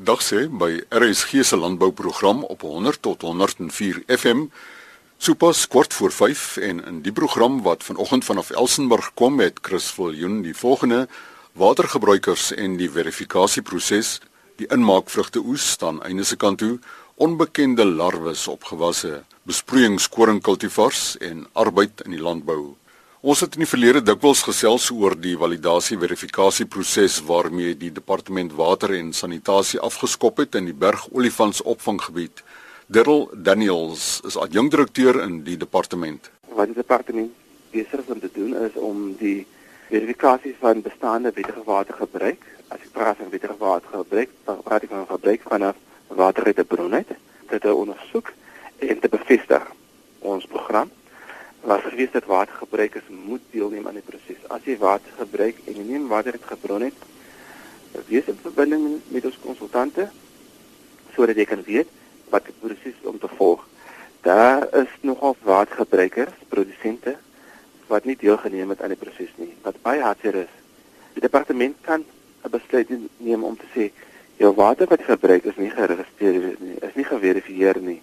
Dag sê by RSG se landbouprogram op 100 tot 104 FM. Sopas kwart voor 5 en in die program wat vanoggend vanaf Elsenburg kom met Chris Viljoen die volgende watergebruikers en die verifikasieproses, die inmaak vrugte oes staan einde se kant toe, onbekende larwes op gewasse, besproeiingskoringkultivars en arbeid in die landbou. Ons het in die verlede dikwels gesels oor die validasie verifikasieproses waarmee die departement water en sanitasie afgeskop het in die Berg Olifants opvanggebied. Dirl Daniels is adjunkdirekteur in die departement. Wat die departement besig is om te doen is om die verifikasie van bestaande wettige watergebruik, as ek praat van wettige watergebruik, dan praat ek van gebruik vanaf water uit 'n bron uit, dit te ondersoek en te bevestig. Ons program was gewees dat watergebruikers moet deelneem aan die proses. As jy water gebruik en jy neem water uit gebron het, wees in verbinding met ons konsultante sodat jy kan weet wat die proses om te volg. Daar is nogal watergebruikers, produsente wat nie deelgeneem het aan die proses nie. Wat baie hartseer is. Die departement kan 'n besluit neem om te sê jou water wat gebruik is nie geregistreer nie, is nie geverifieer nie.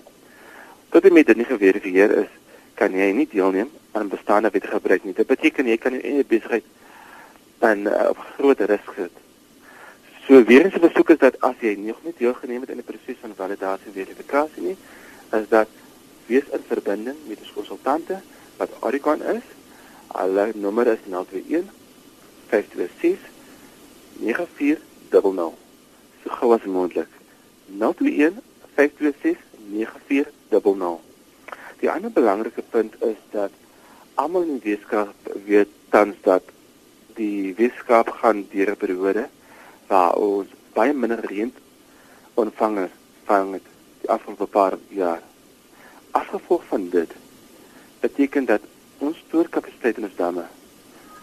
Tot en met dit nie geverifieer is, kan jy nie deelneem aan bestaande wet gebruik nie. Dit beteken jy kan jou eie besigheid dan uh, op groot risiko sit. So weer eens 'n versoek is dat as jy nog nie deelgeneem het in die proses van validasie en verifikasie nie, is dat wees in verbinding met 'n konsultante wat Oricon is. Hulle nommer is 021 526 9400. So gou as moontlik. 021 526 9400. Die ander belangrike punt is dat almal in die wetenskap weet tans dat die wetenskap gaan deur 'n periode waar ons baie minder reën ontvang van die afgelope paar jaar. As gevolg van dit beteken dat ons stoorkapasiteit in ons damme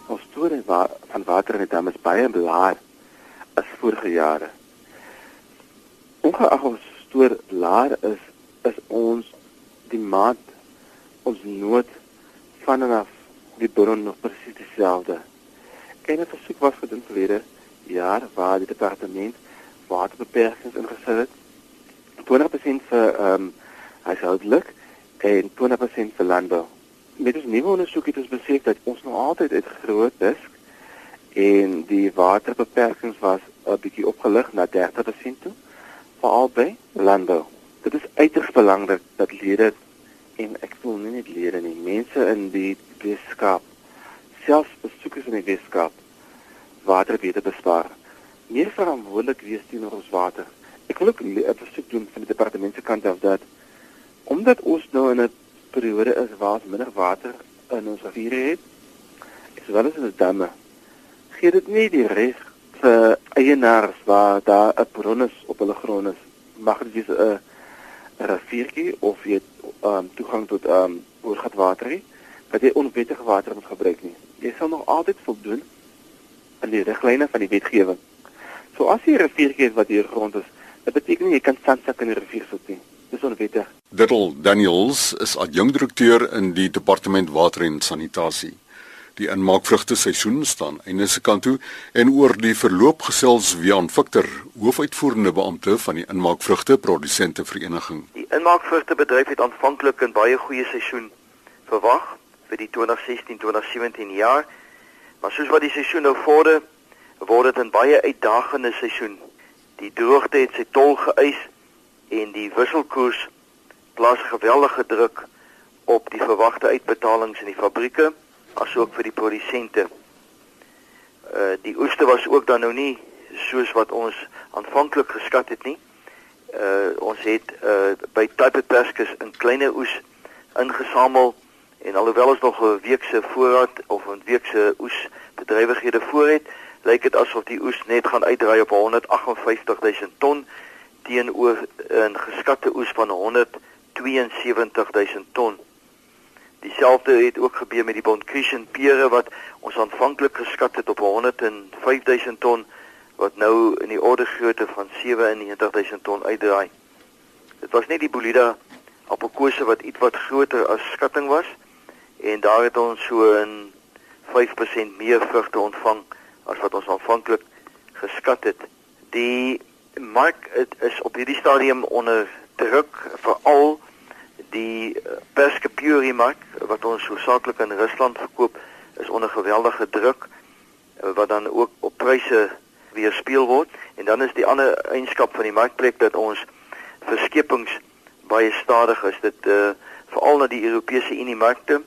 ons store wa van water in die damme is baie laag as vorige jare. Ongeag ons stoor laag is is ons die maat ons nood van en af die bron nog presies dieselfde. En 'n versoek was gedoen verlede jaar waar die departement waterbeperkings ingestel het. 20% vir ehm um, huishoudelik en 20% vir landbou. Met ons nuwe ondersoek het ons besef dat ons nog altyd uit groot disk en die waterbeperkings was 'n bietjie opgelig na 30% toe veral by landbou. Dit is uiters belangrik dat lede en ek voel nie net lede nie, mense in die wetenskap, selfs besoekers in die wetenskap water beter bespaar. Meer verantwoordelik wees teenoor ons water. Ek wil ook 'n versoek doen van die departement se kant af dat omdat ons nou in 'n periode is waar ons minder water in ons riviere het, is wel as in die damme. Gee dit nie die reg vir eienaars waar daar 'n bron is op hulle grond is. Mag dit 'n 'n riviertjie of jy um, toegang tot ehm um, oorgatwater hê, dat jy onwettige water moet gebruik nie. Jy sal nog altyd voldoen aan die riglyne van die wetgewing. So as jy 'n riviertjie het wat hier grond is, dit beteken nie jy kan sandsak in die rivier sit nie. Dis onwettig. Diddle Daniels is adjunkdirekteur in die departement water en sanitasie. Die inmaakvrugte seisoen staan einde se kant toe en oor die verloop gesels Wian Victor, hoofuitvoerende beampte van die inmaakvrugte produsente vereniging. Die inmaakvrugte bedryf het aanvanklik 'n baie goeie seisoen verwag vir die 2016-2017 jaar, maar soos wat die seisoen nou vorder, word dit 'n baie uitdagende seisoen. Die droogte het sy tol geëis en die wisselkoers plaas geweldige druk op die verwagte uitbetalings in die fabrieke asook vir die produsente. Uh die oeste was ook dan nou nie soos wat ons aanvanklik geskat het nie. Uh ons het uh by Type Pescus 'n kleiner oes ingesamel en alhoewel ons nog 'n week se voorraad of 'n week se oes bedrywighede voor het, lyk dit asof die oes net gaan uitdraai op 158 000 ton teenoor 'n geskatte oes van 172 000 ton. Dieselfde het ook gebeur met die Bonkrischen pere wat ons aanvanklik geskat het op 105000 ton wat nou in die orde grootte van 97000 ton uitdraai. Dit was net die Bolida appelkose wat ietwat groter as skatting was en daar het ons so 'n 5% meer vrugte ontvang as wat ons aanvanklik geskat het. Die mark is op hierdie stadium onder druk veral die eh, Perske Puri mark wat ons hoofsaaklik in Rusland verkoop is onder geweldige druk eh, wat dan ook op pryse weerspieël word. En dan is die ander eienskap van die markplek dat ons verskepings baie stadig is. Dit uh, veral na die Europese Unie markte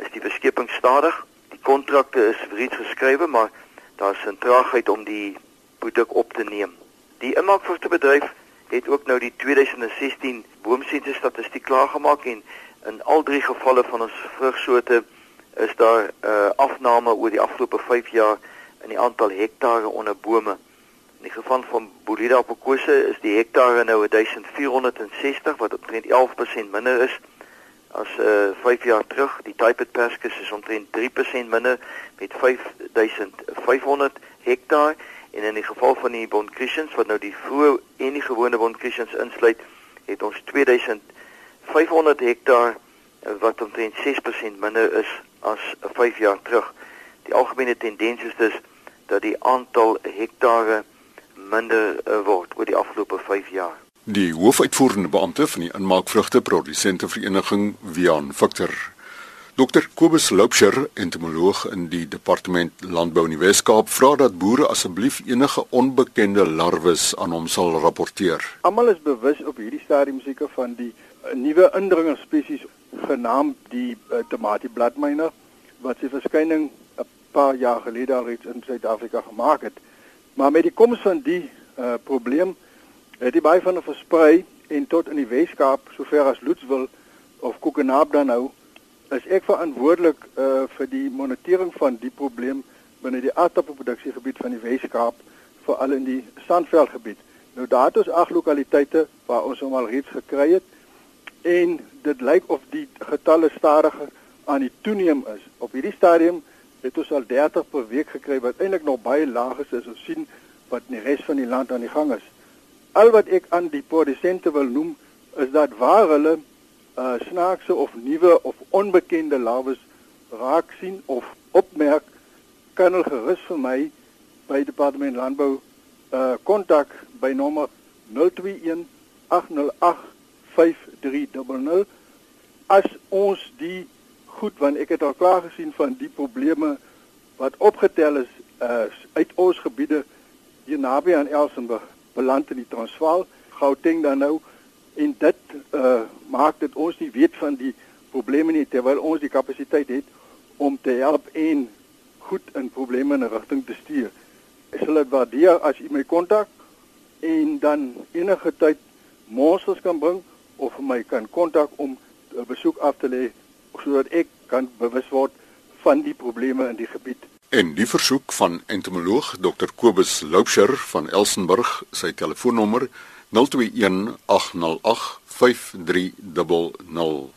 is die verskeping stadig. Die kontrakte is reeds geskrywe maar daar is 'n traagheid om die produk op te neem. Die inmaakvrugtebedryf het ook nou die 2016 boomsensus statistiek klaargemaak en in al drie gevalle van ons vrugsoorte is daar 'n uh, afname oor die afgelope 5 jaar in die aantal hektare onder bome. In die geval van Bolida apokose is die hektare nou 1460 wat omtrent 11% minder is as uh, 5 jaar terug. Die type perskes is omtrent 3% minder met 5500 hektaar en in die geval van die Bonkrishens wat nou die vroeë en die gewone Bonkrishens insluit, het ons 2500 hektaar wat omtrent 6% minder is as 5 jaar terug. Die algemene tendens is dus dat die aantal hektare minder uh, word oor die afgelope 5 jaar. Die hoofuitvoerende beampte van die inmaakvrugte produsente vereniging Wian Victor Dr Kobus Loupsher, entomoloog in die departement landbou in die Wes-Kaap, vra dat boere asseblief enige onbekende larwes aan hom sal rapporteer. Almal is bewus op hierdie stadium seker van die uh, nuwe indringer spesies genaamd die uh, eh, tamatie bladmyner wat sy verskyning 'n paar jaar gelede al reeds in Suid-Afrika gemaak het. Maar met die koms van die uh, probleem het die baie van hulle versprei en tot in die Weskaap, sover as Loetswil of Kokenaap dan nou, is ek verantwoordelik uh, vir die monitering van die probleem binne die aardappelproduksiegebied van die Weskaap, veral in die Sandveldgebied. Nou daar het ons ag lokaliteite waar ons hom al reeds gekry het en dit lyk of die getalle stadiger aan die toeneem is. Op hierdie stadium het ons al 30 per week gekry wat eintlik nog baie laag is as ons sien wat in die res van die land aan die gang is. Al wat ek aan die produsente wil noem is dat waar hulle uh snaakse of nuwe of onbekende lawes raak sien of opmerk kan hulle gerus vir my by departement landbou uh kontak by nommer 021 808 5300 as ons die goed want ek het al klaar gesien van die probleme wat opgetel is uh, uit ons gebiede hier naby aan Elsenburg beland in die Transvaal Gauteng dan nou en dit uh, maak dit ons nie weet van die probleme nie terwyl ons die kapasiteit het om te help en goed in probleme in 'n rigting te stuur. Ek sal dit waardeer as u my kontak en dan enige tyd monsters kan bring of my kan kontak om 'n besoek af te lê sodat ek kan bewus word van die probleme in die gebied. En die versoek van entomoloog Dr Kobus Loupsher van Elsenburg, sy telefoonnommer 021 808 5300.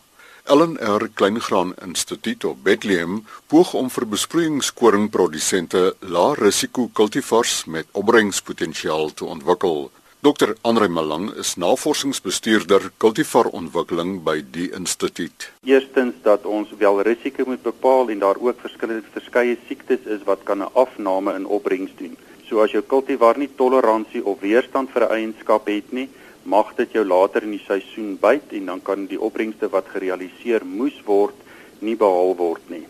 Ellen R Kleingraan Instituut op Bethlehem poog om vir besproeiingskoringprodusente lae risiko kultivars met opbrengspotensiaal te ontwikkel. Dr. Andre Malang is navorsingsbestuurder kultivarontwikkeling by die instituut. Eerstens dat ons wel risiko moet bepaal en daar ook verskillende verskeie siektes is wat kan 'n afname in opbrengs doen. So as jou kultivar nie toleransie of weerstand vir 'n eienskap het nie, mag dit jou later in die seisoen byt en dan kan die opbrengste wat gerealiseer moes word nie behaal word nie.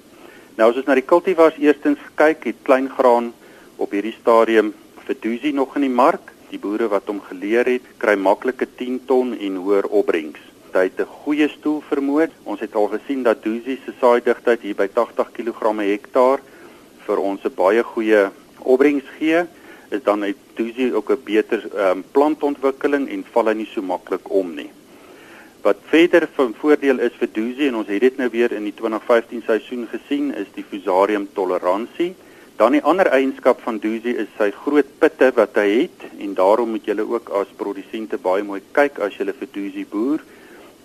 Nou as ons na die kultivars eerstens kyk, het kleingraan op hierdie stadium vir dusie nog in die mark Die boere wat hom geleer het, kry maklike 10 ton en hoër opbrengs. Hy het 'n goeie stoel vermoed. Ons het al gesien dat Dozy se saaidigtheid hier by 80 kg per hektaar vir ons 'n baie goeie opbrengs gee. Is dan uit Dozy ook 'n beter um, plantontwikkeling en val hy nie so maklik om nie. Wat verder van voordeel is vir Dozy en ons het dit nou weer in die 2015 seisoen gesien, is die fusarium toleransie. Dan die ander eienskap van Dozy is sy groot pitte wat hy het en daarom moet julle ook as produsente baie mooi kyk as julle vir Dozy boer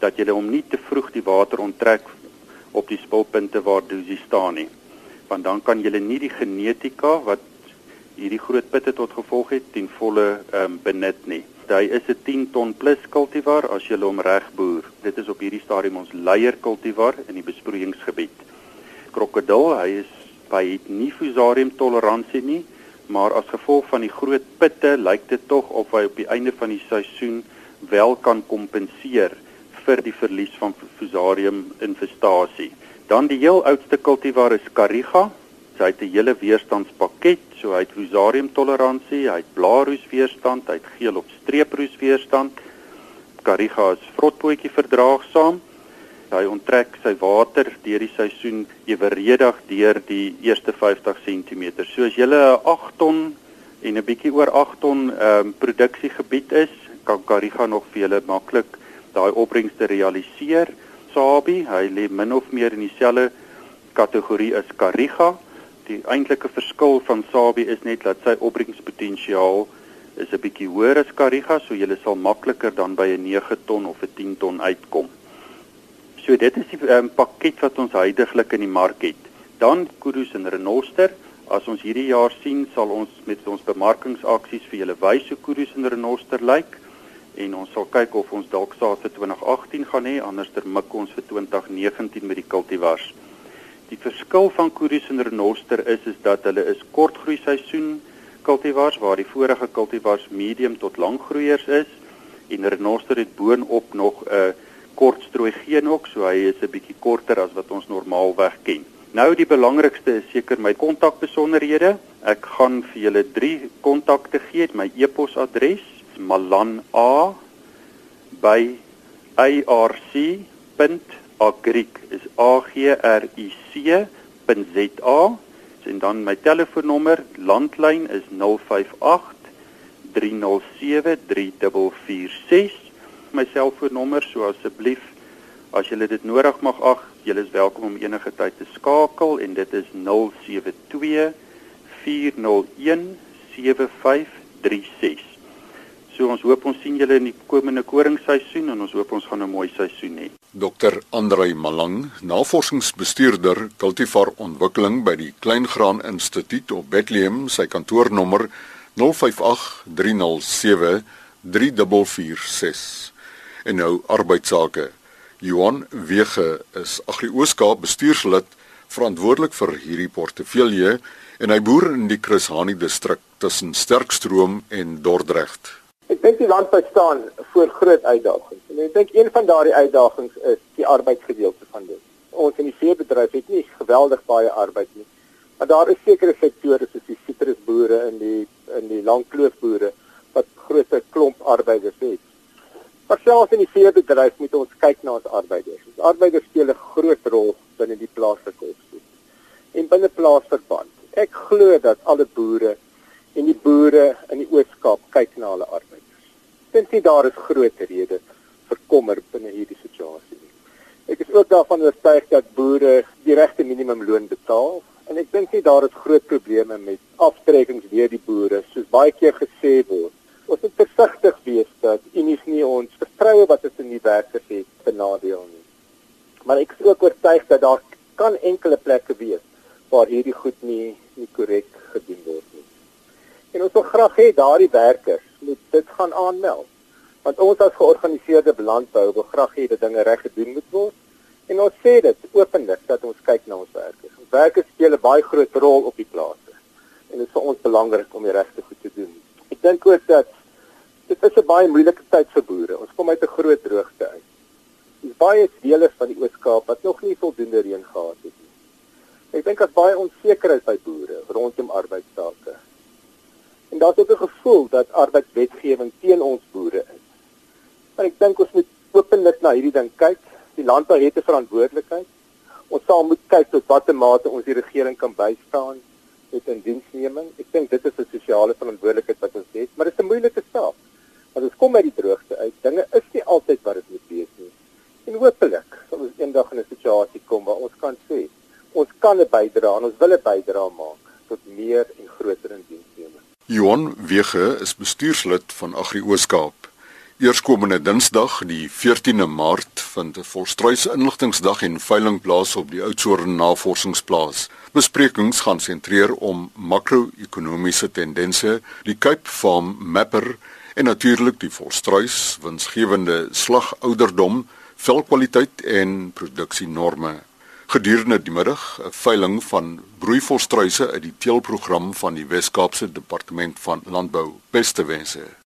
dat julle hom nie te vroeg die water onttrek op die spulpunte waar Dozy staan nie. Want dan kan julle nie die genetika wat hierdie groot pitte tot gevolg het ten volle um, benut nie. Hy is 'n 10 ton plus kultivar as jy hom reg boer. Dit is op hierdie stadium ons leier kultivar in die besproeiingsgebied. Krokodil, hy is het nie fusarium toleransie nie, maar as gevolg van die groot pitte lyk dit tog of hy op die einde van die seisoen wel kan kompenseer vir die verlies van Fusarium infestasie. Dan die heel oudste kultivar is Cariga. Hy het 'n hele weerstandspakket, so hy het Fusarium toleransie, hy het blaarroes weerstand, hy het geel op streeproes weerstand. Cariga is vrotpootjie verdraagsaam. Hy onttrek sy water deur die seisoen eweredig deur die eerste 50 cm. So as jy 'n 8 ton en 'n bietjie oor 8 ton ehm um, produksiegebied is, kan Cariga nog vir julle maklik daai opbrengs te realiseer. Sabi, hy lê min of meer in dieselfde kategorie as Cariga. Die eintlike verskil van Sabi is net dat sy opbrengspotensiaal is 'n bietjie hoër as Cariga, so jy sal makliker dan by 'n 9 ton of 'n 10 ton uitkom. So dit is die um, pakket wat ons heidaglik in die mark het. Dan Kudus en Renoster. As ons hierdie jaar sien, sal ons met ons bemarkingsaksies vir julle wys hoe Kudus en Renoster lyk en ons sal kyk of ons dalk saad vir 2018 gaan hê, anderster mik ons vir 2019 met die kultivars. Die verskil van Kudus en Renoster is is dat hulle is kortgroei seisoen kultivars waar die vorige kultivars medium tot langgroeiers is en Renoster het boonop nog 'n kort strooi genook, so hy is 'n bietjie korter as wat ons normaalweg ken. Nou die belangrikste is seker my kontakbesonderhede. Ek gaan vir julle drie kontakte gee, my e-posadres malan@arc.agric is a g r i c.za en dan my telefoonnommer landlyn is 058 307 3446 my selfoonnommer so asseblief as julle dit nodig mag ag julle is welkom om enige tyd te skakel en dit is 072 401 7536 So ons hoop ons sien julle in die komende koringseisoen en ons hoop ons gaan 'n mooi seisoen hê. Dr. Andrei Malang, navorsingsbestuurder Cultivar Ontwikkeling by die Kleingraan Instituut op Bethlehem, sy kantoornommer 0583073446. En nou arbeidsake. Johan Wege is Agri-Ooskaap bestuurslid verantwoordelik vir hierdie portefeulje en hy boer in die Chris Hani distrik tussen Sterkstroom en Dordrecht. Ek dink die land staan voor groot uitdagings. En ek dink een van daardie uitdagings is die arbeidsgedeelte van dit. Ons in die veebedryf het nie geweldig baie arbeid nie. Maar daar is sekere sektore soos die sitrusboere en die in die langkloofboere wat groot klomp arbeiders het. Maar selfs in die veebedryf moet ons kyk na ons arbeiders. Ons arbeiders speel 'n groot rol binne die plaaslike opspoed. En binne plaasverband. Ek glo dat alle boere en die boere in die Oos-Kaap kyk na hulle arbeid dink nie daar is groot redes vir kommer binne hierdie situasie nie. Ek is ook daarvan oortuig dat boere die regte minimumloon betaal en ek dink nie daar is groot probleme met aftrekkings deur die boere soos baie keer gesê word. Ons moet versigtig wees dat unies nie ons vertroue wat ons in die werkers het benadeel nie. Maar ek is ook oortuig dat daar kan enkele plekke wees waar hierdie goed nie nie korrek. En ons wil graag hê daardie werkers moet dit gaan aanmeld. Want ons as georganiseerde landbou wil graag hê dat dinge reg gedoen moet word. En ons sê dit openlik dat ons kyk na ons werkers. Ons werkers speel 'n baie groot rol op die plase. En dit is vir ons belangrik om die regte goed te doen. Ek dink ook dat dit is 'n baie moeilike tyd vir boere. Ons kom uit 'n groot droogte uit. Dis baie dele van die Oos-Kaap wat nog nie voldoende reën gehad het nie. Ek dink daar's baie onsekerheid by boere rondom arbeidsake. En daar's ook 'n gevoel dat arbeidswetgewing teen ons boere is. Maar ek dink ons moet openlik na hierdie ding kyk. Die landbou het 'n verantwoordelikheid. Ons sal moet kyk tot watter mate ons die regering kan bystaan met 'n diensneming. Ek dink dit is 'n sosiale verantwoordelikheid wat ons het, maar dit is 'n moeilike saak. Want ons kom uit die droogte uit. Dinge is nie altyd wat dit moet wees nie. En hopelik sal ons eendag in 'n situasie kom waar ons kan sê ons kan 'n bydrae en ons wil 'n bydrae maak tot meer en groter indiensneming. Johan Wege is bestuurslid van Agri Ooskaap. Eerskomende Dinsdag, die 14de Maart, vind 'n volstruise inligtingsdag en veiling plaas op die Oudtshoorn Navorsingsplaas. Besprekings gaan sentreer om makro-ekonomiese tendense, die Cape Farm Mapper en natuurlik die volstruis winsgewende slagouderdom, velkwaliteit en produksienorme. Gedurende die middag 'n veiling van broeivolstruise uit die teelprogram van die Wes-Kaapse Departement van Landbou. Beste wense.